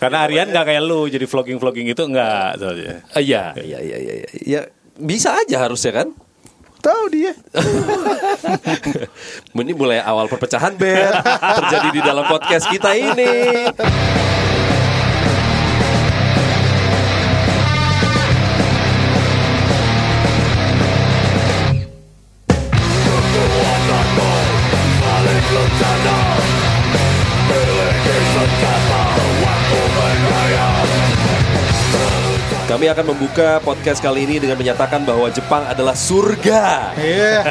Karena Aryan nggak kayak lu jadi vlogging vlogging itu nggak soalnya. Eh, Iya, iya, iya, iya, iya. Ya bisa aja harusnya kan? Tahu dia. Ini mulai awal perpecahan band terjadi di dalam podcast kita ini. Kami akan membuka podcast kali ini dengan menyatakan bahwa Jepang adalah surga. Iya.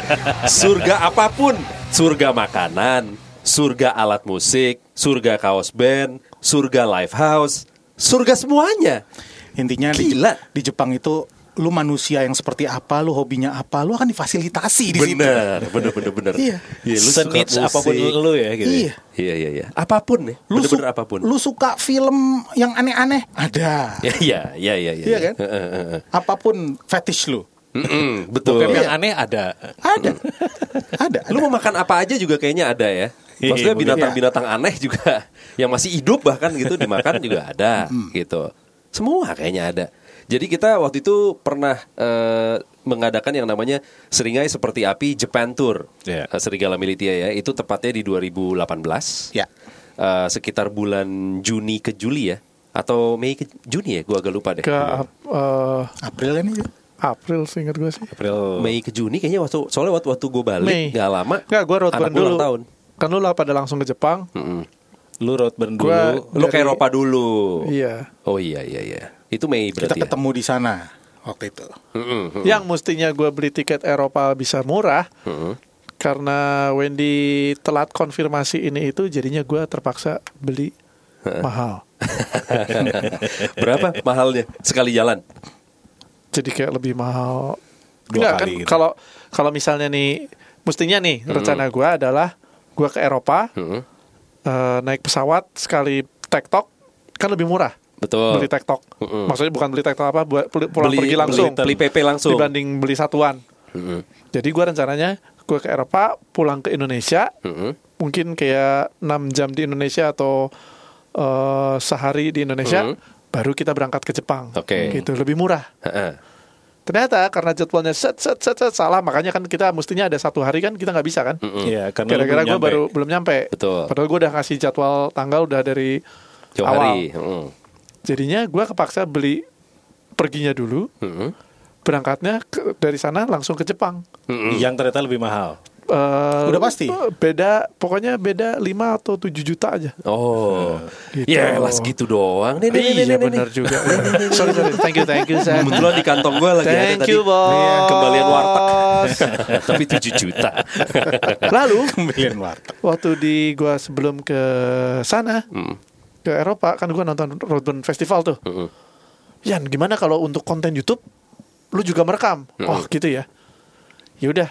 Surga apa pun, surga makanan, surga alat musik, surga kaos band, surga live house, surga semuanya. Intinya di, Gila. di Jepang itu lu manusia yang seperti apa, lu hobinya apa, lu akan difasilitasi di situ. Bener, bener, bener, bener. Iya. lu suka Senits musik. apa pun lu ya gitu. Iya. Iya, iya, iya. Apa pun nih, Lu, su- bener-bener apa pun. lu suka film yang aneh-aneh? Ada. Ya, iya, iya, iya, iya. Iya kan? Heeh, heeh. Apa pun fetish lu. Mm-mm, betul. Bokep yang aneh ada. Ada. ada. Lu mau makan apa aja juga kayaknya ada ya. Iya, Maksudnya binatang-binatang aneh juga yang masih hidup bahkan gitu dimakan juga ada gitu. Semua kayaknya ada. Jadi kita waktu itu pernah eh, mengadakan yang namanya Seringai Seperti Api Japan Tour. Iya. Eh, Serigala Militia ya. Itu tepatnya di 2018. Ya. Eh, sekitar bulan Juni ke Juli ya. Atau Mei ke Juni ya, gua agak lupa deh. ke eh, April kan itu. April seingat gue sih. April. Mei ke Juni kayaknya waktu soalnya waktu waktu gue balik Mei. nggak lama. Enggak, gue road burn gua dulu. tahun. Kan lu lah pada langsung ke Jepang. Mm-mm. Lu road burn dulu. Gua- Lu ke Eropa dulu. Iya. Oh iya iya iya. Itu Mei Kita berarti ya. ketemu di sana waktu itu. Mm-mm, mm-mm. Yang mestinya gue beli tiket Eropa bisa murah. Mm-mm. Karena Wendy telat konfirmasi ini itu jadinya gue terpaksa beli mahal. Berapa mahalnya sekali jalan? Jadi kayak lebih mahal. Dua Enggak kan kali gitu. kalau kalau misalnya nih mestinya nih rencana gue adalah gue ke Eropa Mm-mm. eh, naik pesawat sekali tektok kan lebih murah. Betul. Beli tektok. Mm-mm. Maksudnya bukan beli tektok apa buat pul- pulang pergi langsung. Beli, beli PP langsung. dibanding beli satuan. Mm-mm, Jadi gue rencananya gue ke Eropa, pulang ke Indonesia, mm-mm. mungkin kayak 6 jam di Indonesia atau eh, sehari di Indonesia, Mhm. baru kita berangkat ke Jepang. Oke. Gitu lebih murah. Ternyata karena jadwalnya set set set, set salah, makanya kan kita mestinya ada satu hari kan kita nggak bisa kan? Iya, karena lu Gara-gara belum gue nyampe. baru belum nyampe. Betul. Padahal gue udah kasih jadwal tanggal udah dari Jauh awal. hari. Mm-mm. Jadinya gue kepaksa beli perginya dulu, Mm-mm. berangkatnya ke- dari sana langsung ke Jepang. Mm-mm. Yang ternyata lebih mahal. Eh, Udah pasti? Beda, pokoknya beda 5 atau 7 juta aja. Oh, Gitu. ya lah segitu doang. Nih, nih, nih, iya benar juga. sorry sorry, thank you thank you Sam. Kebetulan di kantong gue lagi ada Thank tadi you bos. Iya, kembalian warteg. Tapi 7 juta. Lalu Kembalian warteg. waktu di gua sebelum ke sana Mm. Ke Eropa kan gua nonton Roadburn Festival tuh. Mm-mm. Yan gimana kalau untuk konten YouTube lu juga merekam? Oh gitu ya. Ya udah.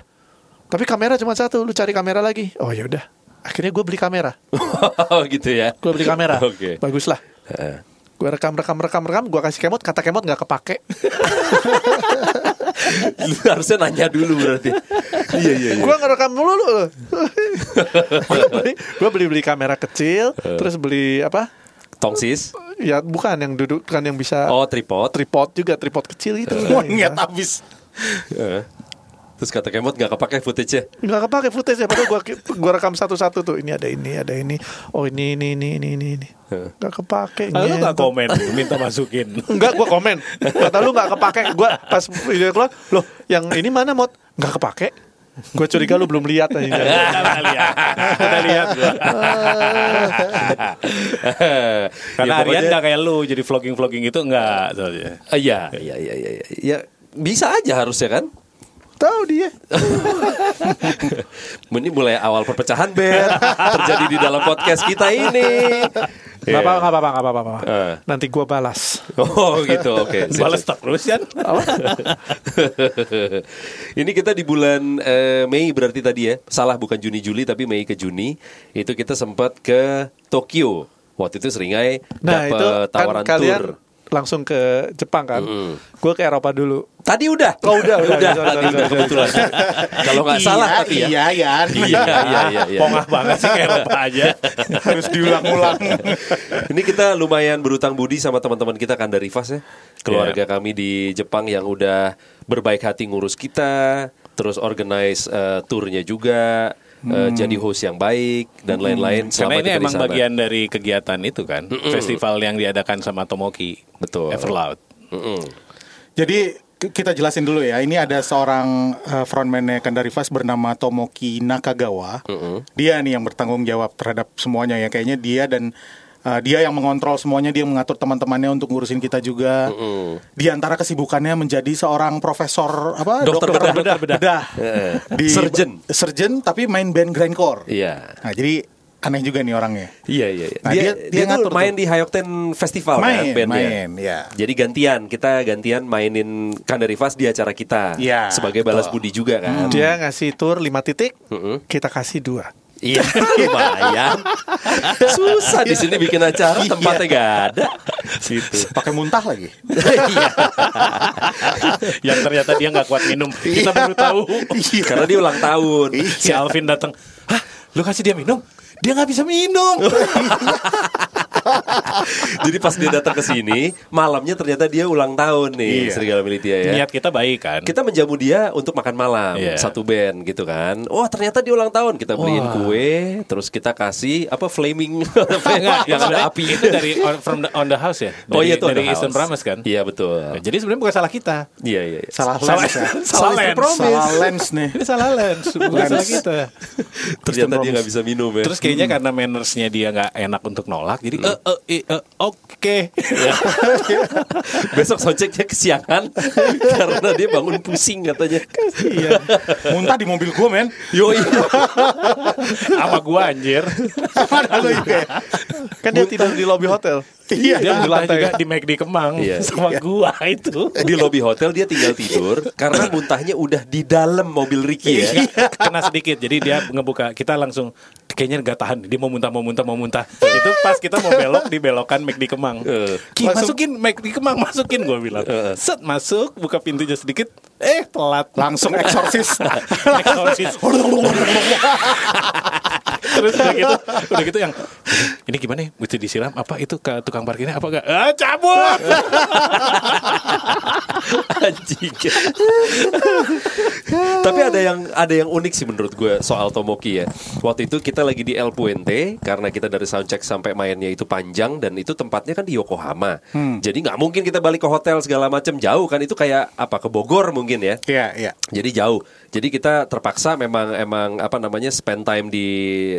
Tapi kamera cuma satu, lu cari kamera lagi. Oh ya udah. Akhirnya gue beli kamera. Oh gitu ya. Gue beli kamera. Oke. Bagus lah. Heeh. Gue rekam rekam rekam rekam. Gue kasih kemot. Kata kemot nggak kepake. Lu harusnya nanya dulu berarti. Iya iya iya. gue ngerekam dulu lu. gue beli, gue beli beli kamera kecil. Terus beli apa? Tongsis. Ya bukan yang duduk kan yang bisa Oh tripod. tripod juga tripod kecil itu. Wah, niat habis. Heeh. Terus kata kemot gak kepake footage-nya. nggak kepake footage ya padahal gua gua rekam satu-satu tuh ini ada ini ada ini oh ini ini ini ini ini ini nggak kepake Ah, lu nggak ngentot. komen, minta masukin. Enggak, gua komen. Kata lu nggak kepake. Gua pas video keluar, loh, yang ini mana mod? Nggak kepake. Gue curiga lu belum lihat aja. Udah lihat, udah lihat gua. Karena Ya, nggak kayak lu jadi vlogging vlogging itu nggak soalnya. Iya, iya, iya, iya, iya. Ya bisa aja harusnya kan. Tahu dia. Ini mulai awal perpecahan band terjadi di dalam podcast kita ini. Nggak apa nggak apa nggak apa apa. Eh. Nanti gua balas. Oh gitu, oke. Sip, Balas terus kan? Ini kita di bulan eh, Mei berarti tadi ya. Salah bukan Juni Juli tapi Mei ke Juni. Itu kita sempat ke Tokyo. Waktu itu seringai Nah dapat kan tawaran kalian tour. Langsung ke Jepang kan. Gue ke Eropa dulu. Tadi udah. Oh, udah, udah. udah. Sorry, sorry, tadi udah sorry, kebetulan. Kalau nggak salah Iya, tapi ya. Iya, iya. Iya, iya, iya, iya. Pongah banget sih kayak Eropa aja. Harus diulang-ulang. Ini kita lumayan berutang budi sama teman-teman kita kan dari Rivas ya. Keluarga Iya. kami di Jepang yang udah berbaik hati ngurus kita, terus organize eh, turnya juga, eh, jadi host yang baik dan lain-lain. Karena selama ini kita emang bagian dari kegiatan itu kan, festival yang diadakan sama Tomoki. Betul. Everloud. Mm-mm. Jadi k- kita jelasin dulu ya. Ini ada seorang uh, frontman-nya Kandari Fast bernama Tomoki Nakagawa. Dia nih yang bertanggung jawab terhadap semuanya ya. Kayaknya dia dan uh, dia yang mengontrol semuanya, dia mengatur teman-temannya untuk ngurusin kita juga. Di antara kesibukannya menjadi seorang profesor apa? Dokter bedah. bedah. Di- Surgeon. Surgeon tapi main band grindcore. Iya. Nah, jadi aneh juga nih orangnya. Iya iya. iya. Nah, dia dia- dia, dia tuh ngatur main tuh. di Hayokten Festival kan Main, bandnya. main, ya. Jadi gantian kita gantian mainin Kandarivas di acara kita. Iya, Sebagai balas betul. budi juga kan. Dia ngasih tour 5 titik, Mm-mm. kita kasih dua. Iya lumayan. Susah di sini bikin acara Iya. tempatnya gak ada. Situ. Pakai muntah lagi. Iya. yang ternyata dia nggak kuat minum. Kita baru tahu. Karena dia ulang tahun. Si Alvin datang, hah, lu kasih dia minum? Dia nggak bisa minum. Jadi pas dia datang ke sini, malamnya ternyata dia ulang tahun nih Iya. Serigala Militia ya. Niat kita baik kan. Kita menjamu dia untuk makan malam Iya. satu band gitu kan. Oh ternyata dia ulang tahun kita beliin kue, terus kita kasih apa flaming Enggak, yang ada api Itu dari on, from the, on the house ya. Dari, oh iya itu dari Eastern. Promise kan. Iya betul. Nah, Jadi sebenarnya bukan salah kita. Iya iya. iya. Salah Salah, lens ya. salah Eastern lens. Salah lens nih. Ini salah lens, bukan salah kita. Ternyata dia nggak bisa minum ya. Terus kayaknya karena mannersnya dia nggak enak untuk nolak, jadi eh, oke. besok soundchecknya kesiangan karena dia bangun pusing katanya. Iya. Muntah di mobil gue men. Yo Sama gua anjir. Padahal lo. Kan dia tidur di lobby hotel. Iya. Dia di muntah lantai. juga di McD Kemang Iya. sama gua itu. di lobby hotel dia tinggal tidur karena muntahnya udah di dalam mobil Ricky ya. Kena sedikit, jadi dia ngebuka. Kita langsung kayaknya nggak tahan. Dia mau muntah, mau muntah, mau muntah. Itu pas kita mau belok di belokan McD Kemang. Eh. Ki masukin McD Kemang, masukin gua bilang. Set masuk, buka pintunya sedikit. Eh telat. Langsung eksorsis. Eksorsis. Terus udah gitu, udah gitu yang ini gimana ya? Mesti disiram apa itu ke tukang parkirnya apa enggak? Ah, cabut. Anjing. Tapi ada yang ada yang unik sih menurut gue soal Tomoki ya. Waktu itu kita lagi di El Puente karena kita dari soundcheck sampai mainnya itu panjang dan itu tempatnya kan di Yokohama. Jadi nggak mungkin kita balik ke hotel segala macam jauh kan itu kayak apa ke Bogor mungkin ya. Iya, iya. Jadi jauh. Jadi kita terpaksa memang emang apa namanya spend time di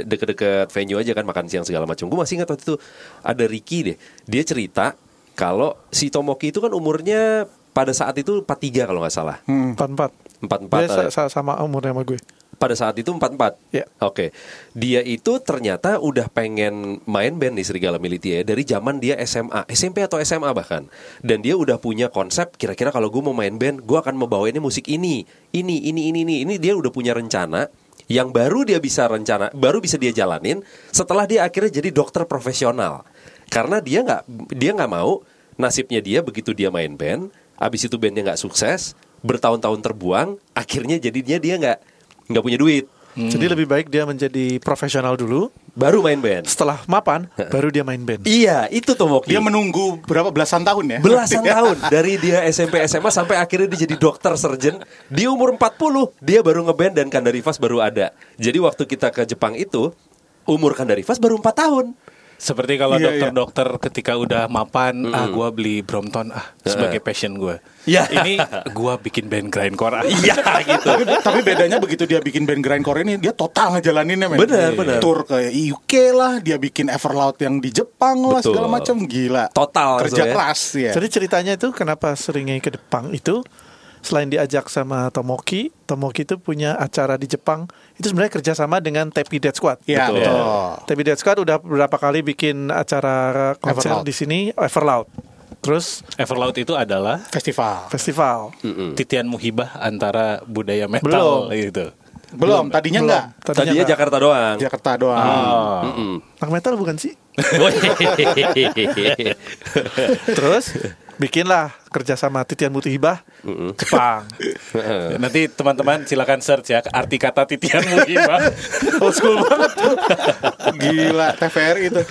deket-deket venue aja kan makan siang segala macam. Gue masih ingat waktu itu ada Ricky deh. Dia cerita kalau si Tomoki itu kan umurnya pada saat itu 43 kalau nggak salah. Empat empat. 44 Dia sa- sama umurnya sama gue. Pada saat itu 44. Ya. Oke. Dia itu ternyata udah pengen main band di Serigala Militia dari zaman dia SMA, SMP atau SMA bahkan. Dan dia udah punya konsep kira-kira kalau gue mau main band, gue akan membawainnya musik ini, ini, ini, ini, ini. Ini dia udah punya rencana yang baru dia bisa rencana, baru bisa dia jalanin setelah dia akhirnya jadi dokter profesional. Karena dia nggak dia nggak mau nasibnya dia begitu dia main band, abis itu bandnya nggak sukses, bertahun-tahun terbuang, akhirnya jadinya dia nggak nggak punya duit, Jadi lebih baik dia menjadi profesional dulu. baru main band. Setelah mapan, baru dia main band. Iya, itu Tomoki. Dia menunggu berapa belasan tahun ya? belasan tahun dari dia SMP SMA sampai akhirnya dia jadi dokter surgeon di umur 40 dia baru ngeband dan Kandarivas baru ada jadi waktu kita ke Jepang itu umur Kandarivas baru 4 tahun Seperti kalau Iya, dokter-dokter ketika udah mapan, ah gua beli Brompton ah sebagai passion gua. Iya. Ini gua bikin band grindcore ah. iya gitu tapi, tapi bedanya begitu dia bikin band grindcore ini dia total ngejalaninnya men. Benar, benar. Tour ke UK lah, dia bikin Everloud yang di Jepang lah Betul. segala macam gila. Total kerja so ya. keras ya. Jadi ceritanya itu kenapa seringnya ke Jepang itu selain diajak sama Tomoki, Tomoki itu punya acara di Jepang itu sebenarnya kerjasama dengan Tepi Dead Squad. Iya, Betul. betul. Tepi Dead Squad udah beberapa kali bikin acara konser Everloud. di sini Everloud. Terus Everloud itu adalah Festival. festival. titian muhibah antara budaya metal Belum. gitu. Belum, tadinya Belum. enggak. tadinya enggak. Jakarta doang Jakarta doang. Oh. Mm-mm. Anak metal bukan sih? Terus bikinlah kerja sama Titian Mutihibah Jepang. Nanti teman-teman silakan search ya arti kata titian muhibah. Old school banget. Gila, TVRI itu.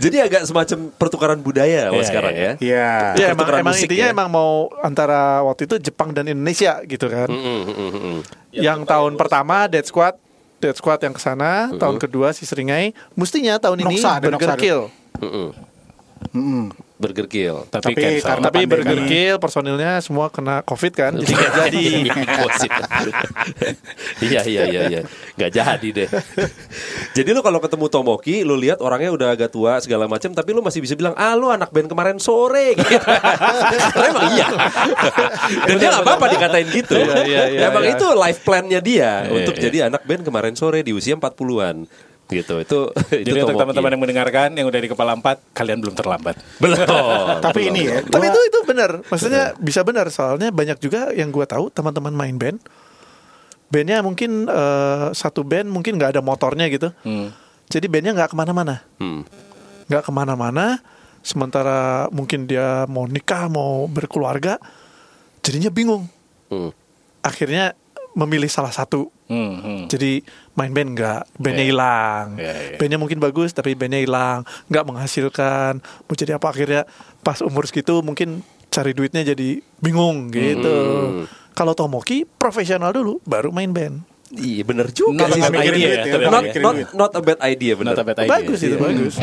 Jadi agak semacam pertukaran budaya Iya, wah sekarang iya. ya. Iya. Ya emang, emang intinya ya. emang mau antara waktu itu Jepang dan Indonesia gitu kan. Mm, mm, mm, mm. yang tahun pertama Dead Squad Dead Squad yang ke sana, tahun kedua si Seringai. Mestinya tahun ini Burger. Kill. Mm, mm. Burger Kill. Tapi, Tapi cancel. karena- Tapi pandemi. Burger Kill personilnya semua kena COVID kan, jadi nggak jadi. Gosip. Iya iya iya iya. Gak jadi deh. Jadi lu kalau ketemu Tomoki, lu lihat orangnya udah agak tua segala macam, tapi lu masih bisa bilang, ah lu anak band kemarin sore gitu. Emang iya. Dan dia gak apa-apa dikatain gitu. Iya, iya, iya, emang iya. itu life plan-nya dia Iya, untuk iya. jadi anak band kemarin sore di usia 40-an. Gitu. Itu itu Jadi untuk Tomoki. teman-teman yang mendengarkan yang udah di kepala empat, kalian belum terlambat. belum. Tapi ini ya, Tapi itu itu benar, maksudnya bisa benar soalnya banyak juga yang gua tahu teman-teman main band, bandnya mungkin eh, satu band mungkin nggak ada motornya gitu, jadi bandnya nggak ke mana-mana, Hmm. nggak ke mana-mana. Sementara mungkin dia mau nikah, mau berkeluarga, jadinya bingung. Hmm. Akhirnya memilih salah satu. Hmm, hmm. Jadi main band nggak, bandnya Iya. hilang. Iya, iya. Bandnya mungkin bagus tapi bandnya hilang, nggak menghasilkan. Mau jadi apa akhirnya pas umur segitu mungkin cari duitnya jadi bingung gitu. Hmm. Kalau Tomoki profesional dulu, baru main band. Iya bener juga Not sih a bad sebenarnya. idea ya, Not- Not, not, not a bad idea bener. Not a bad idea. bagus itu Iya. bagus.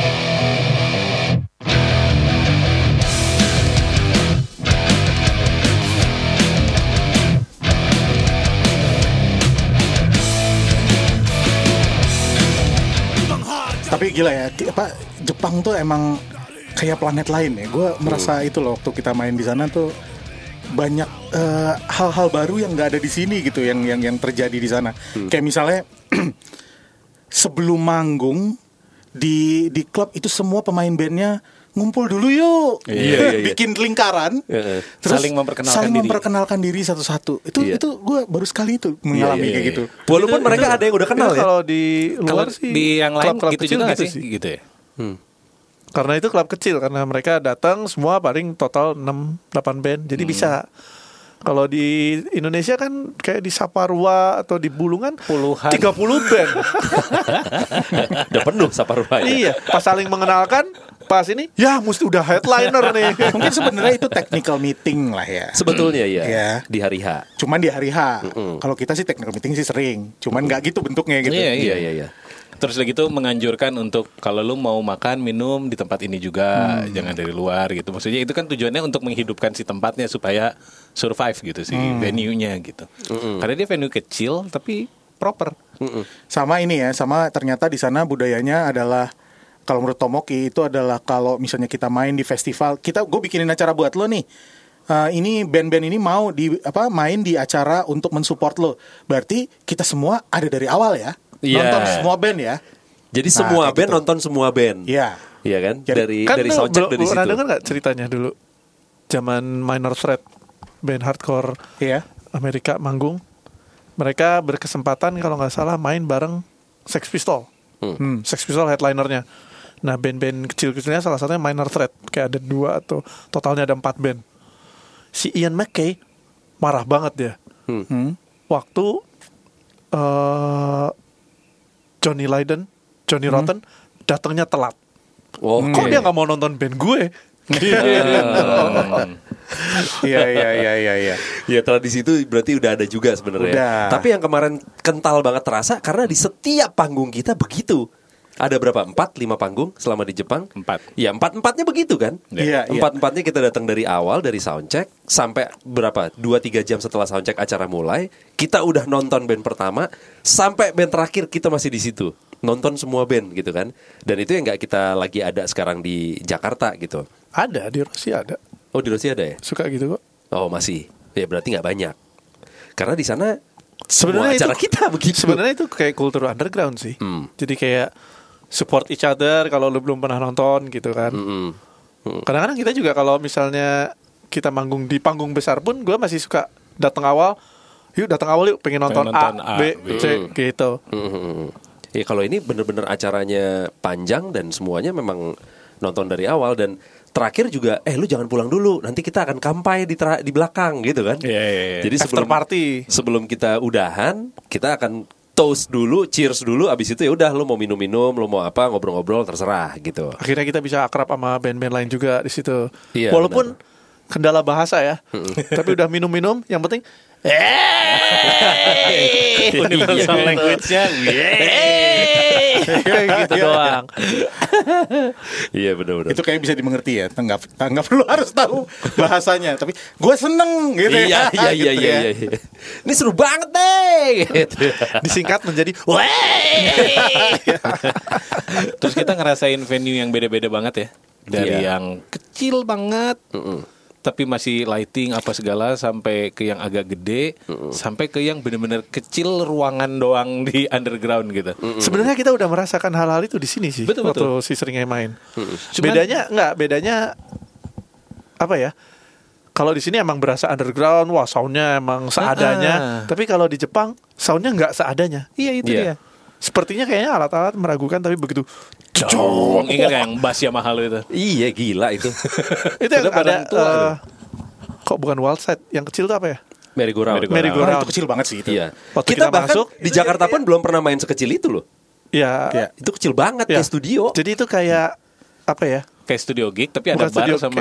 Tapi gila ya, apa Jepang tuh emang kayak planet lain ya. Gue merasa itu loh waktu kita main di sana tuh banyak eh, hal-hal baru yang nggak ada di sini gitu yang yang yang terjadi di sana. Kayak misalnya sebelum manggung di di klub itu semua pemain bandnya ngumpul dulu yuk, Iya, iya, iya. bikin lingkaran, Iya. Saling memperkenalkan saling diri. memperkenalkan diri satu-satu. Itu Iya. itu gue baru sekali itu mengalami iya, kayak iya. gitu. Walaupun Itu- mereka itu- ada yang udah kenal ya. Kalau di Kalau luar sih di yang lain klub-klub gitu kecil juga gitu sih? Gitu ya. Karena itu klub kecil karena mereka datang semua paling total 6 8 band. Jadi Hmm. bisa kalau di Indonesia kan kayak di Saparua atau di Bulungan Puluhan. 30 band. Udah penuh Saparua iya, pas saling mengenalkan pas ini ya mesti udah headliner nih. Mungkin sebenarnya itu technical meeting lah ya. Sebetulnya ya, Iya. di hari H. Cuman di hari H. Kalau kita sih technical meeting sih sering. Cuman nggak gitu bentuknya gitu. Iya, Iya iya iya. Terus lagi itu menganjurkan untuk kalau lu mau makan minum di tempat ini juga, jangan dari luar gitu. Maksudnya itu kan tujuannya untuk menghidupkan si tempatnya supaya survive gitu si venue-nya gitu. Karena dia venue kecil tapi proper. Sama ini ya, sama ternyata di sana budayanya adalah kalau menurut Tomoki itu adalah kalau misalnya kita main di festival, kita gue bikinin acara buat lo nih. Eh, ini band-band ini mau di apa main di acara untuk mensupport lo. Berarti kita semua ada dari awal ya. Iya. Nonton semua band ya. Jadi Nah, semua band gitu. nonton semua band. Iya. Iya kan? Jadi- dari kan dari soundcheck dari pernah situ. dengar nggak ceritanya dulu? Zaman Minor Threat band hardcore Iya. Amerika manggung. Mereka berkesempatan kalau nggak salah main bareng Sex Pistol. Hmm, Sex Pistol headlinernya. Nah band-band kecil-kecilnya salah satunya Minor Threat. Kayak ada dua atau totalnya ada empat band. Si Ian McKay marah banget dia. Hmm. Waktu eh Johnny Lydon, Johnny Rotten datangnya telat. Oh, Kok dia nggak mau nonton band gue? Iya iya iya iya iya. Ya tradisi itu berarti udah ada juga sebenarnya. Tapi yang kemarin kental banget terasa karena di setiap panggung kita begitu. Ada berapa? Empat, lima panggung selama di Jepang? Empat. Ya empat empatnya begitu kan? Iya, iya. Empat empatnya kita datang dari awal dari soundcheck sampai berapa? Dua tiga jam setelah soundcheck acara mulai, kita udah nonton band pertama sampai band terakhir kita masih di situ nonton semua band gitu kan. Dan itu yang nggak kita lagi ada sekarang di Jakarta gitu. Ada di Rusia ada. Oh di Rusia ada ya? Suka gitu kok. Oh masih. Ya berarti nggak banyak. Karena di sana Sebenarnya acara itu- kita begitu. Sebenarnya itu kayak kultur underground sih. Hmm. Jadi kayak support each other kalau lu belum pernah nonton gitu kan. Mm-mm. Mm. Kadang-kadang kita juga kalau misalnya kita manggung di panggung besar pun gue masih suka datang awal. Yuk datang awal yuk pengen nonton, nonton A, A, B, B. C gitu. Mm-mm. Ya kalau ini bener-bener acaranya panjang dan semuanya memang nonton dari awal dan terakhir juga eh lu jangan pulang dulu nanti kita akan kampai di di belakang gitu kan Iya, iya, iya. jadi After sebelum party. sebelum kita udahan kita akan toast dulu cheers dulu abis itu ya udah lu mau minum-minum lu mau apa ngobrol-ngobrol terserah gitu. Akhirnya kita bisa akrab sama band-band lain juga di situ. Iya, Walaupun kendala bahasa ya, tapi udah minum-minum, yang penting Universal language-nya. kayak gitu doang. iya benar-benar Itu kayak bisa dimengerti ya. Nggak, nggak perlu harus tahu bahasanya. Tapi gue seneng gitu iya ya. iya iya Gitu iya, ya. iya. ini seru banget deh gitu. Disingkat menjadi Terus kita ngerasain venue yang beda-beda banget ya. Dari Iya. yang kecil banget. Tapi masih lighting apa segala sampai ke yang agak gede, sampai ke yang bener-bener kecil ruangan doang di underground gitu. Sebenarnya kita udah merasakan hal-hal itu di sini sih Betul, waktu betul. si seringnya main. Cuman- bedanya nggak, bedanya apa ya? Kalau di sini emang berasa underground, wah soundnya emang seadanya. Ah. Tapi kalau di Jepang soundnya nggak seadanya. Iya itu Iya. dia. Sepertinya kayaknya alat-alat meragukan tapi begitu. Jong, ingat gak yang bass Yamaha lu itu? iya gila itu Itu yang ada tua eh, kok bukan wild side, yang kecil tuh apa ya? merry-go-round Merry-go-round. Merry-go-round. Oh, itu kecil banget sih itu. iya Waktu kita, kita bahkan masuk, di Jakarta pun belum pernah main sekecil itu loh Ya, Iya. itu kecil banget ya. kayak studio Jadi itu kayak apa ya? Kayak studio gig tapi ada Bukan bar studio, sama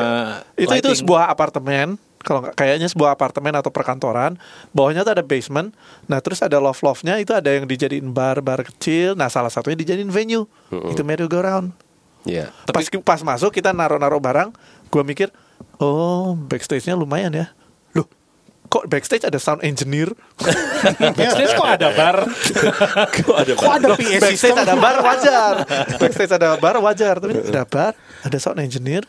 kayak- itu itu sebuah apartemen kalau nggak kayaknya sebuah apartemen atau perkantoran bawahnya tuh ada basement. Nah terus ada loft loftnya itu ada yang dijadiin bar bar kecil. Nah salah satunya dijadiin venue. Itu merry go round Iya pas pas masuk kita naruh naruh barang. Gua mikir oh backstage nya lumayan ya. Loh kok backstage ada sound engineer? Backstage kok ada bar? kok ada Kok ada PA backstage ada bar wajar. Backstage ada bar wajar. Tapi ada bar ada sound engineer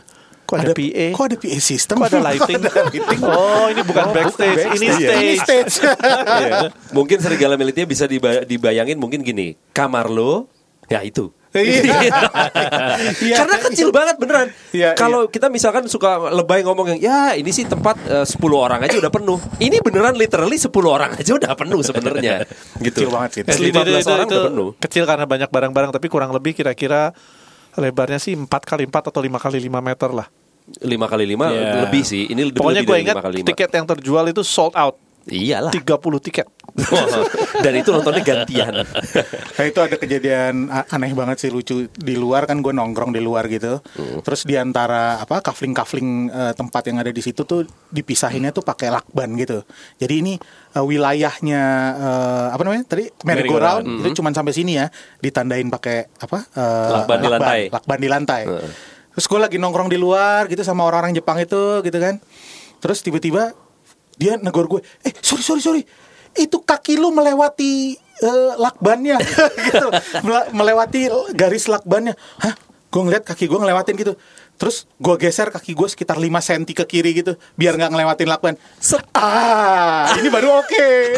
kok ada, PA Kok ada PA system? Kok ada lighting? oh, ini bukan backstage, ini Iya, Ini stage. stage. Iya. Mungkin serigala militnya bisa diba- dibayangin mungkin gini, kamar lo ya itu. Iya. Iya. Karena kecil banget beneran. Iya, Kalau kita misalkan suka lebay ngomong yang ya ini sih tempat eh, 10 orang aja udah penuh. Ini beneran literally 10 orang aja udah penuh sebenarnya. gitu. Kecil banget sih. Ya, Terus itu- 15 itu- orang itu udah penuh. Kecil karena banyak barang-barang, tapi kurang lebih kira-kira lebarnya sih 4 kali 4 atau 5 kali 5 meter lah. 5 kali 5 Iya. lebih sih. Ini lebih, Pokoknya gue ingat 5 kali 5. tiket yang terjual itu sold out. Iyalah. 30 tiket. Dan itu nontonnya gantian. Kayak itu ada kejadian aneh banget sih lucu di luar kan gue nongkrong di luar gitu. Terus di antara apa kafling-kafling eh, tempat yang ada di situ tuh dipisahinnya tuh pakai lakban gitu. Jadi ini eh, wilayahnya eh, apa namanya tadi merry-go-round Merry-go-round. itu cuman sampai sini ya ditandain pakai apa eh, Lakban di lantai. Lakban di lantai. Heeh. Terus gue lagi nongkrong di luar gitu sama orang-orang Jepang itu gitu kan. Terus tiba-tiba dia negor gue, eh sorry sorry sorry, itu kaki lu melewati eh, lakbannya, gitu, Mele- melewati garis lakbannya. Hah? Gue ngeliat kaki gue ngelewatin gitu. Terus gue geser kaki gue sekitar 5 cm ke kiri gitu, biar nggak ngelewatin lakban. Set. Ah, ini baru oke.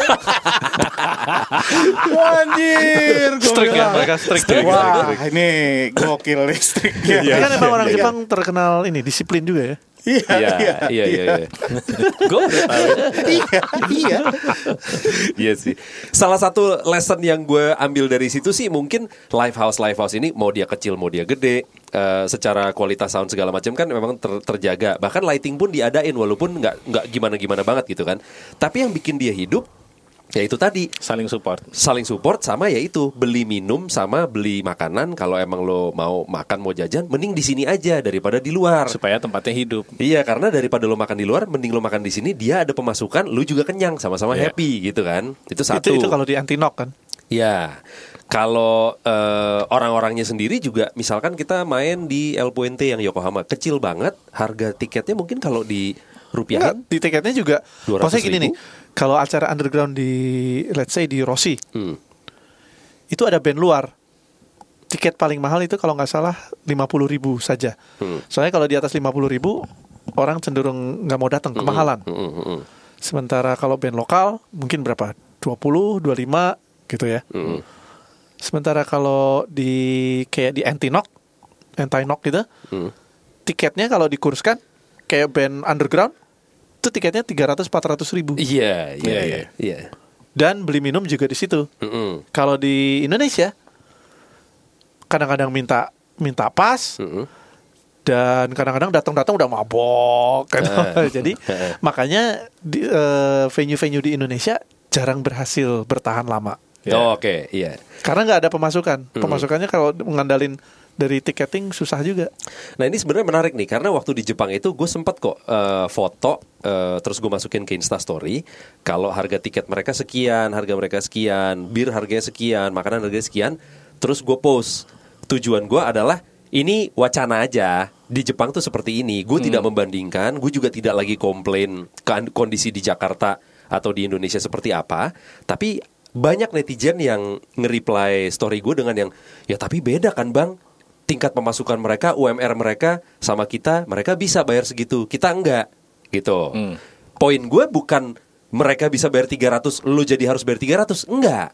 Anjir, gua Strict ya, mereka strict ya. Wah, ini gokil listriknya. Tapi kan emang orang Jepang terkenal ini disiplin juga ya. Iya, Iya, iya, iya, iya. iya. Gue udah tahu. iya, iya. Iya sih. Salah satu lesson yang gue ambil dari situ sih mungkin live house live house ini mau dia kecil mau dia gede, eh, secara kualitas sound segala macam kan memang ter- terjaga. Bahkan lighting pun diadain walaupun nggak nggak gimana gimana banget gitu kan. Tapi yang bikin dia hidup ya itu tadi Saling support. saling support sama ya itu beli minum sama beli makanan kalau emang lo mau makan mau jajan mending di sini aja daripada di luar. Supaya tempatnya hidup. Iya karena daripada lo makan di luar mending lo makan di sini dia ada pemasukan lu juga kenyang sama-sama Iya. happy gitu kan itu satu Itu itu kalau di Antinok kan. ya kalau eh, orang-orangnya sendiri juga misalkan kita main di El Puente yang Yokohama kecil banget harga tiketnya mungkin kalau di rupiah di tiketnya juga 200 Maksudnya gini ribu. nih Kalau acara underground di Let's say di Rossi Hmm. Itu ada band luar Tiket paling mahal itu kalau nggak salah 50 ribu saja Hmm. Soalnya kalau di atas 50 ribu Orang cenderung nggak mau datang Kemahalan Hmm, hmm, hmm. Sementara kalau band lokal Mungkin berapa? 20, 25 gitu ya Hmm. Sementara kalau di Kayak di Antinok Antinok gitu Hmm. Tiketnya kalau dikurskan Kayak band underground Itu tiketnya 300-400 ribu Iya, iya, Iya, iya. iya. Iya. Dan beli minum juga di situ Mm-mm. Kalau di Indonesia kadang-kadang minta minta pas, Mm-mm. dan kadang-kadang datang-datang udah mabok kan. Jadi makanya di, eh, venue-venue di Indonesia jarang berhasil bertahan lama. Oh, Oke, iya. Karena nggak ada pemasukan. Pemasukannya kalau mengandalin dari tiketing susah juga. Nah ini sebenarnya menarik nih karena waktu di Jepang itu gue sempat kok eh, foto eh, terus gue masukin ke Insta Story kalau harga tiket mereka sekian, harga mereka sekian, bir harganya sekian, makanan harganya sekian, terus gue post. Tujuan gue adalah ini wacana aja di Jepang tuh seperti ini. Gue tidak membandingkan, gue juga tidak lagi komplain kan- kondisi di Jakarta atau di Indonesia seperti apa, tapi banyak netizen yang nge-reply story gue dengan yang ya tapi beda kan bang tingkat pemasukan mereka UMR mereka sama kita mereka bisa bayar segitu kita enggak gitu poin gue bukan mereka bisa bayar 300 lu jadi harus bayar 300 enggak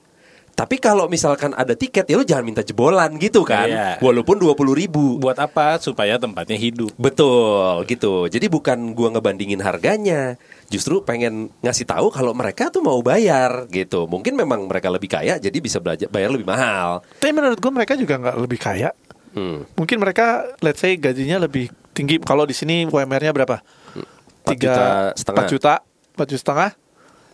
tapi kalau misalkan ada tiket ya lu jangan minta jebolan gitu kan Iya. walaupun 20 ribu Buat apa? Supaya tempatnya hidup. Betul gitu. Jadi bukan gua ngebandingin harganya, justru pengen ngasih tahu kalau mereka tuh mau bayar gitu. Mungkin memang mereka lebih kaya jadi bisa belajar bayar lebih mahal. Tapi menurut gue mereka juga nggak lebih kaya. Hmm. Mungkin mereka, let's say gajinya lebih tinggi. Kalau di sini UMR-nya berapa? Empat juta setengah. 4 juta, 4 juta setengah.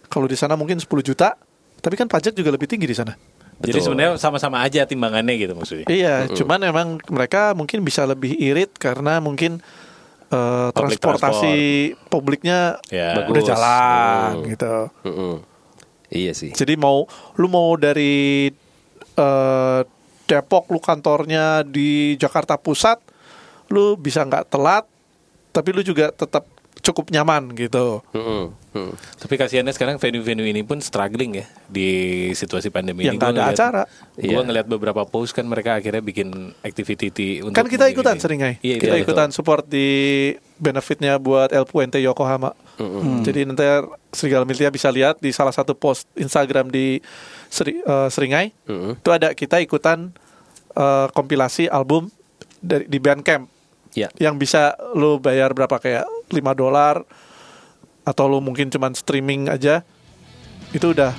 Kalau di sana mungkin 10 juta. Tapi kan pajak juga lebih tinggi di sana. Jadi Betul. sebenarnya sama-sama aja timbangannya gitu maksudnya. Iya, cuman memang mereka mungkin bisa lebih irit karena mungkin eh, Public transportasi publiknya Ya. udah Bagus. jalan Hmm. gitu. Mm-mm. Iya sih. Jadi mau lu mau dari eh, Depok lu kantornya di Jakarta Pusat, lu bisa nggak telat, tapi lu juga tetap cukup nyaman gitu. Mm. Tapi kasihannya sekarang venue-venue ini pun struggling ya di situasi pandemi Yang ini. Gua ada ngeliat- acara. Gua Iya. ngeliat beberapa post kan mereka akhirnya bikin activity untuk kan kita ikutan sering Ngai. Iya, kita iya, ikutan support di benefitnya buat El Puente Yokohama. Hmm. Jadi nanti Serigala Militia bisa lihat di salah satu post Instagram di Seri- eh, Seringai. Mm-mm. Itu ada kita ikutan eh, kompilasi album dari di Bandcamp Ya. yang bisa lu bayar berapa kayak 5 dolar atau lu mungkin cuman streaming aja itu udah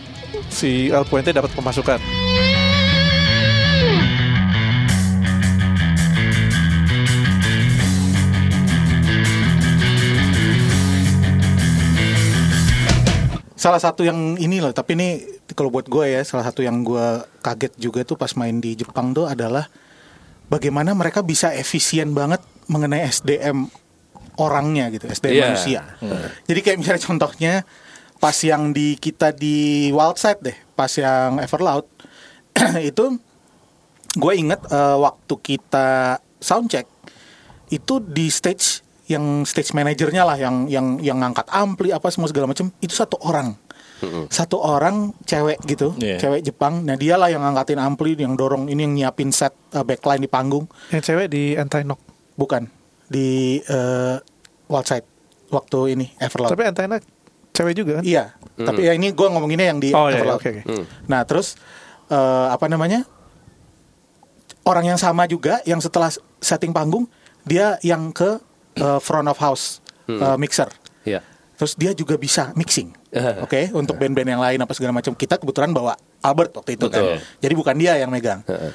si El Puente dapat pemasukan. Salah satu yang ini loh, tapi ini kalau buat gue ya, salah satu yang gue kaget juga tuh pas main di Jepang tuh adalah bagaimana mereka bisa efisien banget mengenai SDM orangnya gitu, SDM Iya. manusia. Jadi kayak misalnya contohnya pas yang di kita di Wildside deh, pas yang Everloud itu gue inget eh, waktu kita soundcheck itu di stage yang stage manajernya lah yang yang yang ngangkat ampli apa semua segala macam itu satu orang satu orang cewek gitu Iya. cewek Jepang nah dia lah yang ngangkatin ampli yang dorong ini yang nyiapin set uh, backline di panggung Yang cewek di Antinok. bukan di uh, Wildside waktu ini Everloud Tapi Antinok cewek juga kan? Iya, tapi ya ini gue ngomonginnya yang di Oh, iya, Everloud. oke, oke. Hmm. Nah terus eh, apa namanya orang yang sama juga yang setelah setting panggung dia yang ke eh, front of house eh, mixer. Ya. Terus dia juga bisa mixing, Eh. oke, untuk band-band yang lain apa segala macam. Kita kebetulan bawa Albert waktu itu Betul. kan, jadi bukan dia yang megang. Heeh.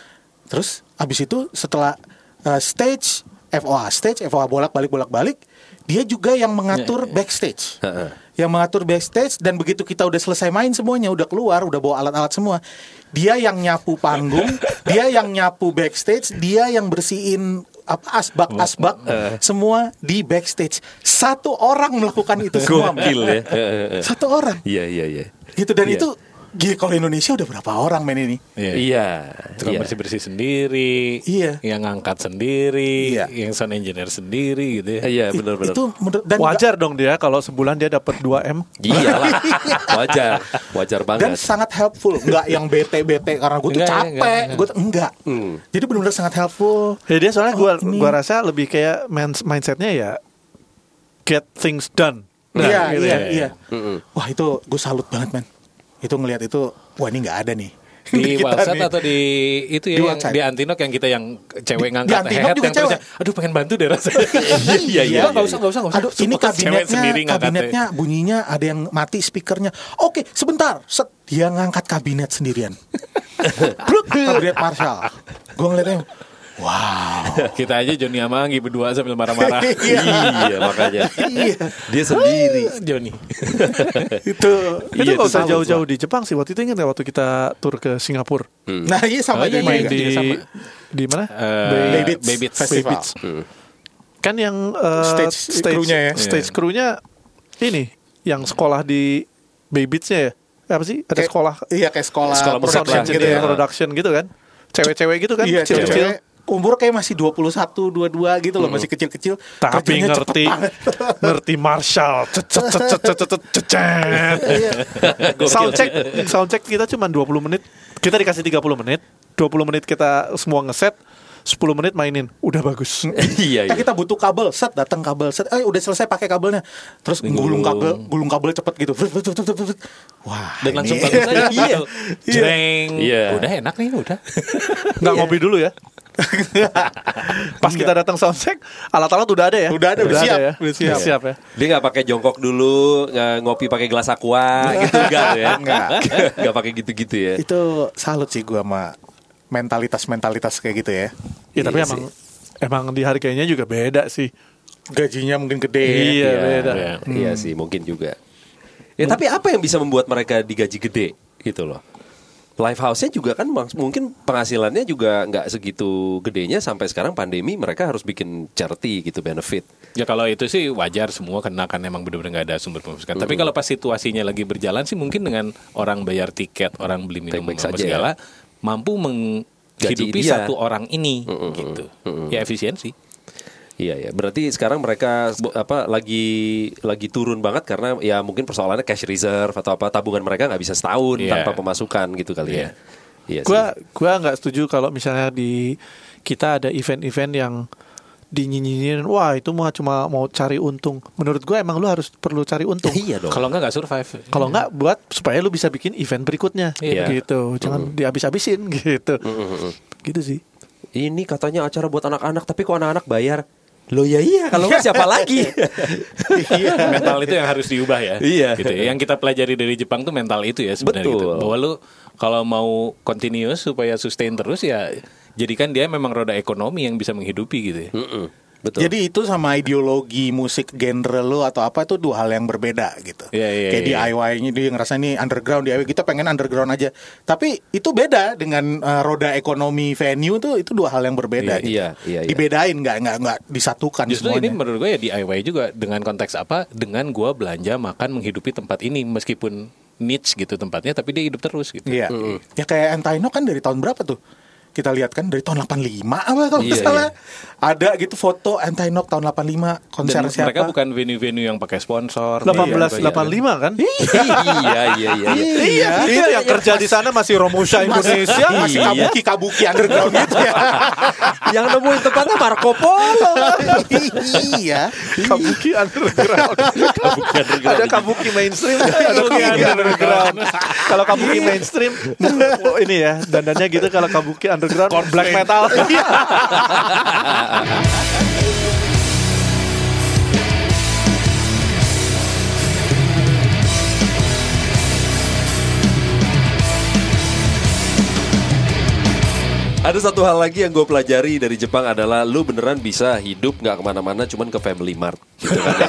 Terus abis itu setelah uh, stage FOA stage FOA bolak balik bolak balik dia juga yang mengatur backstage Heeh. yang mengatur backstage dan begitu kita udah selesai main semuanya udah keluar udah bawa alat-alat semua dia yang nyapu panggung dia yang nyapu backstage dia yang bersihin apa asbak asbak semua di backstage satu orang melakukan itu semua Gokil ya. Satu orang Iya iya iya. gitu dan Iya. itu gila kalau Indonesia udah berapa orang main ini Iya. Iya. Tukang iya. bersih-bersih sendiri, Iya. yang ngangkat sendiri, Iya. yang sound engineer sendiri gitu ya. Iya benar-benar. itu menurut dan Wajar dong dia kalau sebulan dia dapat 2 M. Iyalah. Wajar. Wajar dan banget. sangat helpful nggak yang bete bete karena gue tuh Enggak, capek enggak, enggak. gue enggak Hmm. jadi benar-benar sangat helpful Ya dia soalnya gua Oh, ini. gua rasa lebih kayak mindsetnya ya get things done. iya gitu iya ya. iya Mm-mm. wah itu gue salut banget man itu ngelihat itu wah ini nggak ada nih Di kita Walsat nih. atau di itu Di ya yang Walsat. di Antinok yang kita yang cewek Di- ngangkat di head yang terusnya, cewek. aduh pengen bantu deh rasanya. Iya iya. Nggak usah, nggak usah, nggak usah. Aduh, ini Sumpah, kabinetnya, sendiri kabinetnya bunyinya ada yang mati speakernya. Oke, sebentar. Set, dia ngangkat kabinet sendirian. Bluk, kabinet Marshall. Gue ngeliatnya, Wow. Kita aja Joni Amanggi berdua sambil marah-marah. iya makanya. Iya. Dia sendiri. Joni. itu Itu Iya, itu usah jauh-jauh di Jepang sih. Waktu itu ingat waktu kita tur ke Singapura? Nah, iya sama Oh, iya, juga. Main iya, di iya, sama. di mana? Eh, Baybits Baybits. Festival. Baybits. Kan yang eh, Stage crew-nya ya? Stage Iya. crew-nya ini yang sekolah di Baybits-nya ya. Apa sih? Ada Kayak- sekolah Iya kayak sekolah, Sekolah production gitu ya. production gitu kan. Cewek-cewek gitu kan, Iya, kecil-kecil. cewek umur kayak masih 21, 22 gitu loh, masih kecil-kecil. Tapi ngerti ngerti Marshall. Cet. Gokil. Soundcheck soundcheck kita cuma 20 menit. Kita dikasih 30 menit. 20 menit kita semua ngeset. 10 menit mainin. Udah bagus. Iya Ya iya. kita butuh kabel, set datang kabel, set, eh udah selesai pakai kabelnya, terus gulung kabel, gulung kabel cepet gitu, wah, Dan langsung bagus aja. Iya. Jreng. Iya. Udah enak nih, udah. Nggak ngopi dulu ya. Pas kita datang soundcheck, alat-alat udah ada ya. Udah ada, udah siap, ya. udah siap. siap ya. Dia nggak pakai jongkok dulu, nggak ngopi pakai gelas aqua gitu enggak ya. Enggak. Nggak pakai gitu-gitu ya. itu salut sih gua sama mentalitas mentalitas kayak gitu ya. Ya tapi Iya emang emang dihargainya juga beda sih. Gajinya mungkin gede. Iya, beda. Iya. Iya sih, mungkin juga. Ya tapi apa yang bisa membuat mereka digaji gede gitu loh? Live house-nya juga kan mungkin penghasilannya juga nggak segitu gedenya sampai sekarang pandemi mereka harus bikin charity gitu benefit. Ya kalau itu sih wajar semua karena kan emang benar-benar nggak ada sumber pemasukan. Tapi kalau pas situasinya lagi berjalan sih mungkin dengan orang bayar tiket, orang beli minum apa saja segala mampu menghidupi satu orang ini gitu. Ya efisiensi. Iya ya, berarti sekarang mereka apa lagi lagi turun banget karena ya mungkin persoalannya cash reserve atau apa tabungan mereka nggak bisa setahun Iya. tanpa pemasukan gitu kali ya. Iya sih. Gua gua nggak setuju kalau misalnya di kita ada event-event yang dinyinyirin wah itu mah cuma mau cari untung. Menurut gua emang lu harus perlu cari untung. Iya dong. Kalau nggak nggak survive. Kalau nggak buat supaya lu bisa bikin event berikutnya Iya. gitu. Jangan dihabis-habisin gitu. Gitu sih. Ini katanya acara buat anak-anak tapi kok anak-anak bayar? Loh ya iya, kalau nggak siapa lagi? mental itu yang harus diubah ya. Iya. Gitu ya. Yang kita pelajari dari Jepang tuh mental itu ya sebenarnya Betul. gitu. Bahwa lu kalau mau continuous supaya sustain terus ya jadikan dia memang roda ekonomi yang bisa menghidupi gitu ya. Mm-mm, Betul. Jadi itu sama ideologi musik genre lo atau apa itu dua hal yang berbeda gitu. Iya, iya, Kayak iya. DIY-nya dia ngerasa ini underground DIY kita pengen underground aja. Tapi itu beda dengan uh, roda ekonomi venue tuh itu dua hal yang berbeda. Iya, gitu. iya, iya, iya. Dibedain nggak nggak nggak disatukan Justru semuanya. ini menurut gue ya DIY juga dengan konteks apa? Dengan gua belanja makan menghidupi tempat ini meskipun niche gitu tempatnya tapi dia hidup terus gitu. Iya. Ya kayak Entaino kan dari tahun berapa tuh? Kita lihat kan dari tahun 85 apa kalau Iya, salah. Ada gitu foto Entainok tahun 85 konser Dan siapa? mereka bukan venue-venue yang pakai sponsor. 1885 kan? iya, iya, iya, iya. Iya. Itu yang kerja di sana masih Romusha Indonesia. masih Iya. kabuki kabuki underground gitu ya. Yang nemuin tempatnya Marco Polo. iya. Kabuki underground. Ada kabuki mainstream, ada kabuki underground. kalau kabuki mainstream, ini ya dandannya gitu. Kalau kabuki underground, black metal. Ada satu hal lagi yang gue pelajari dari Jepang adalah lu beneran bisa hidup nggak ke mana-mana cuman ke Family Mart gitu kan ya.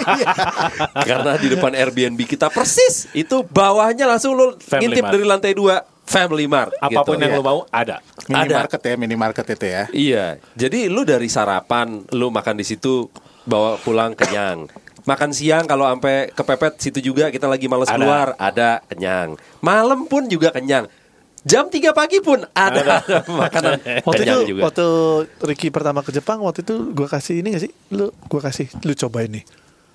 Karena di depan Airbnb kita persis itu bawahnya langsung lu Family ngintip Mart. dari lantai dua Family Mart. Apa pun gitu. yang lo mau ada. Minimarket ya, minimarket itu ya. Iya, jadi lu dari sarapan lu makan di situ bawa pulang kenyang. Makan siang kalau sampai kepepet situ juga kita lagi males Ada. keluar, ada kenyang. Malam pun juga kenyang. Jam 3 pagi pun ada, makanan Waktu kenyang itu juga. waktu Ricky pertama ke Jepang waktu itu gua kasih ini gak sih? Lu gua kasih lu cobain nih.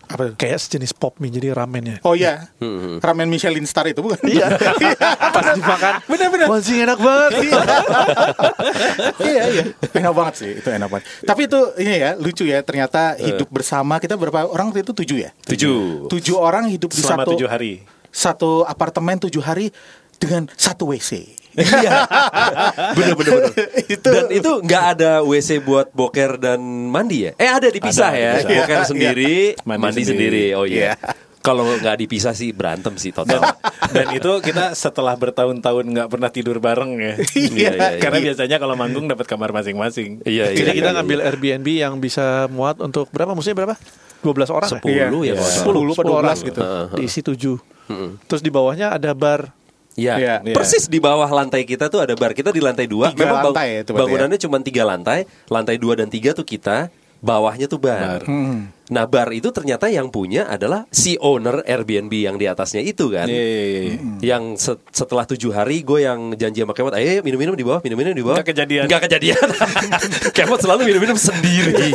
Apa? Kayak sejenis pop mie jadi ramennya. Oh iya, ramen Michelin Star itu bukan? Iya. Pas dimakan. Bener-bener. Anjing enak banget. iya iya, enak banget sih itu enak banget. Tapi itu ini ya lucu ya ternyata hidup bersama kita berapa orang itu tujuh ya? Tujuh. Tujuh orang hidup di Selama satu tujuh hari. satu apartemen tujuh hari dengan satu WC. Iya. bener bener bener. Itu- Dan itu nggak ada WC buat boker dan mandi ya? Eh ada dipisah Ada, ya. dipisah. Boker Iya, sendiri, Mandi mandi, sendiri. sendiri. Oh iya. Iya. Kalau nggak dipisah sih berantem sih total. Dan itu kita setelah bertahun-tahun nggak pernah tidur bareng ya. Iya, iya, iya. Karena biasanya kalau manggung dapat kamar masing-masing. Iya, iya. Jadi kita iya, ngambil iya. Airbnb yang bisa muat untuk berapa? Maksudnya berapa? 12 orang ya? Sepuluh ya, kalau nggak salah. 10, 10 apa 12 gitu. Diisi 7. Terus di bawahnya ada bar. Iya, Iya. persis di bawah lantai kita tuh ada bar. Kita di lantai dua. Tiga Memang bang- lantai ya itu berarti bangunannya cuma tiga lantai. Lantai dua dan tiga tuh kita. Bawahnya tuh bar. Nah bar itu ternyata yang punya adalah si owner Airbnb yang di atasnya itu kan. Iya, iya, iya. Yang se- setelah tujuh hari gue yang janji sama Kemot, ayo minum-minum di bawah, minum-minum di bawah. Nggak kejadian. Nggak kejadian. Kemot selalu minum-minum sendiri.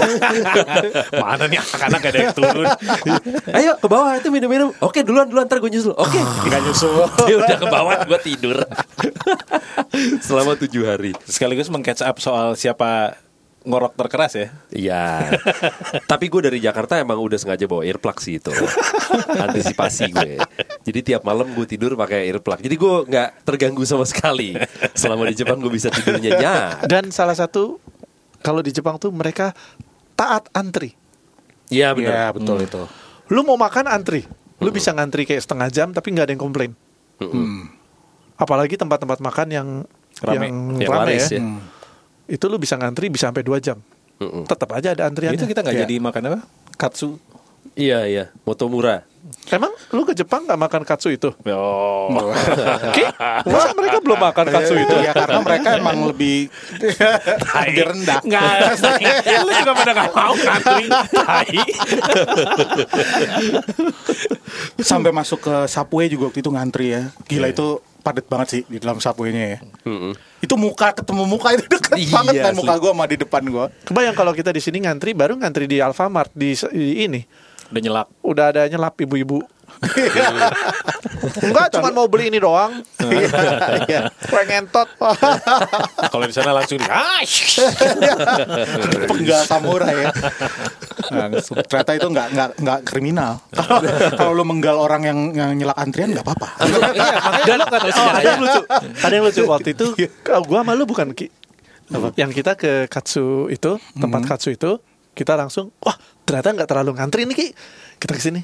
Mana nih anak-anak gak ada yang turun. ayo ke bawah itu minum-minum. Oke duluan duluan ntar gue nyusul. Oke. Gak nyusul. Dia udah ke bawah gue tidur. Selama tujuh hari. Sekaligus meng-catch up soal siapa ngorok terkeras ya. Iya. Tapi gue dari Jakarta emang udah sengaja bawa earplug sih itu. Antisipasi gue. Jadi tiap malam gue tidur pakai earplug. Jadi gue nggak terganggu sama sekali. Selama di Jepang gue bisa tidur nyenyak. Dan salah satu kalau di Jepang tuh mereka taat antri. Iya Iya, benar. betul itu. Lu mau makan antri. Lu bisa ngantri kayak setengah jam tapi nggak ada yang komplain. Apalagi tempat-tempat makan yang Rame. yang Yang rame laris ya. ya. Itu lu bisa ngantri bisa sampai 2 jam. Mm-mm. Tetap aja ada antriannya. Itu kita nggak Iya. jadi makan apa? Katsu. Iya iya. Motomura. Emang lu ke Jepang nggak makan katsu itu? Oh. Masa mereka belum makan katsu itu? Ya karena mereka emang lebih lebih rendah. Nggak, lu juga pada gak mau ngantri. Tai. Sampai masuk ke subway juga waktu itu ngantri ya. Gila itu padat banget sih di dalam subway-nya ya. Mm-mm. Itu muka ketemu muka itu deket Iya, banget kan asli. muka gua sama di depan gua. Kebayang kalau kita di sini ngantri baru ngantri di Alfamart di, di ini Udah nyelap. udah ada nyelap ibu-ibu. Enggak, cuma mau beli ini doang. Iya. Pengen tot. Kalau di sana langsung di ah, Penggal samurai ya. Langsung. Ternyata itu nggak nggak nggak kriminal. Kalau kalau lu menggal orang yang, yang nyelak antrian nggak apa-apa. Dan oh, ada yang lucu. Ada yang lucu waktu itu. kalau Gua sama lu bukan Ki. Yang kita ke Katsu itu, tempat Katsu itu, kita langsung, wah ternyata nggak terlalu ngantri nih Ki. Kita ke sini.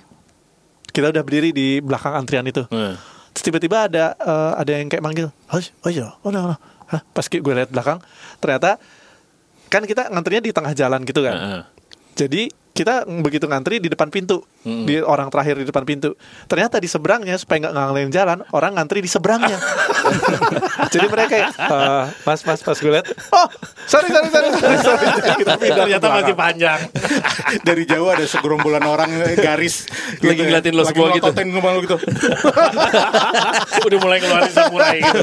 Kita udah berdiri di belakang antrian itu. Hmm. Terus tiba-tiba ada eh, ada yang kayak manggil, oh, oh iya, oh no, no. Hah, pas gue lihat belakang, ternyata kan kita ngantrinya di tengah jalan gitu kan. Heeh. Jadi kita begitu ngantri di depan pintu, di orang terakhir di depan pintu. Ternyata di seberangnya supaya nggak ngangalin jalan, orang ngantri di seberangnya. Jadi mereka kayak, "Eh, mas mas pas gue lihat, oh sorry sorry sorry sorry, sorry. Kita pindah Ternyata masih panjang. Dari jauh ada segerombolan orang garis Lagi ngeliatin lo Lagi semua gitu. gua malu gitu. Udah mulai ngeluarin samurai gitu.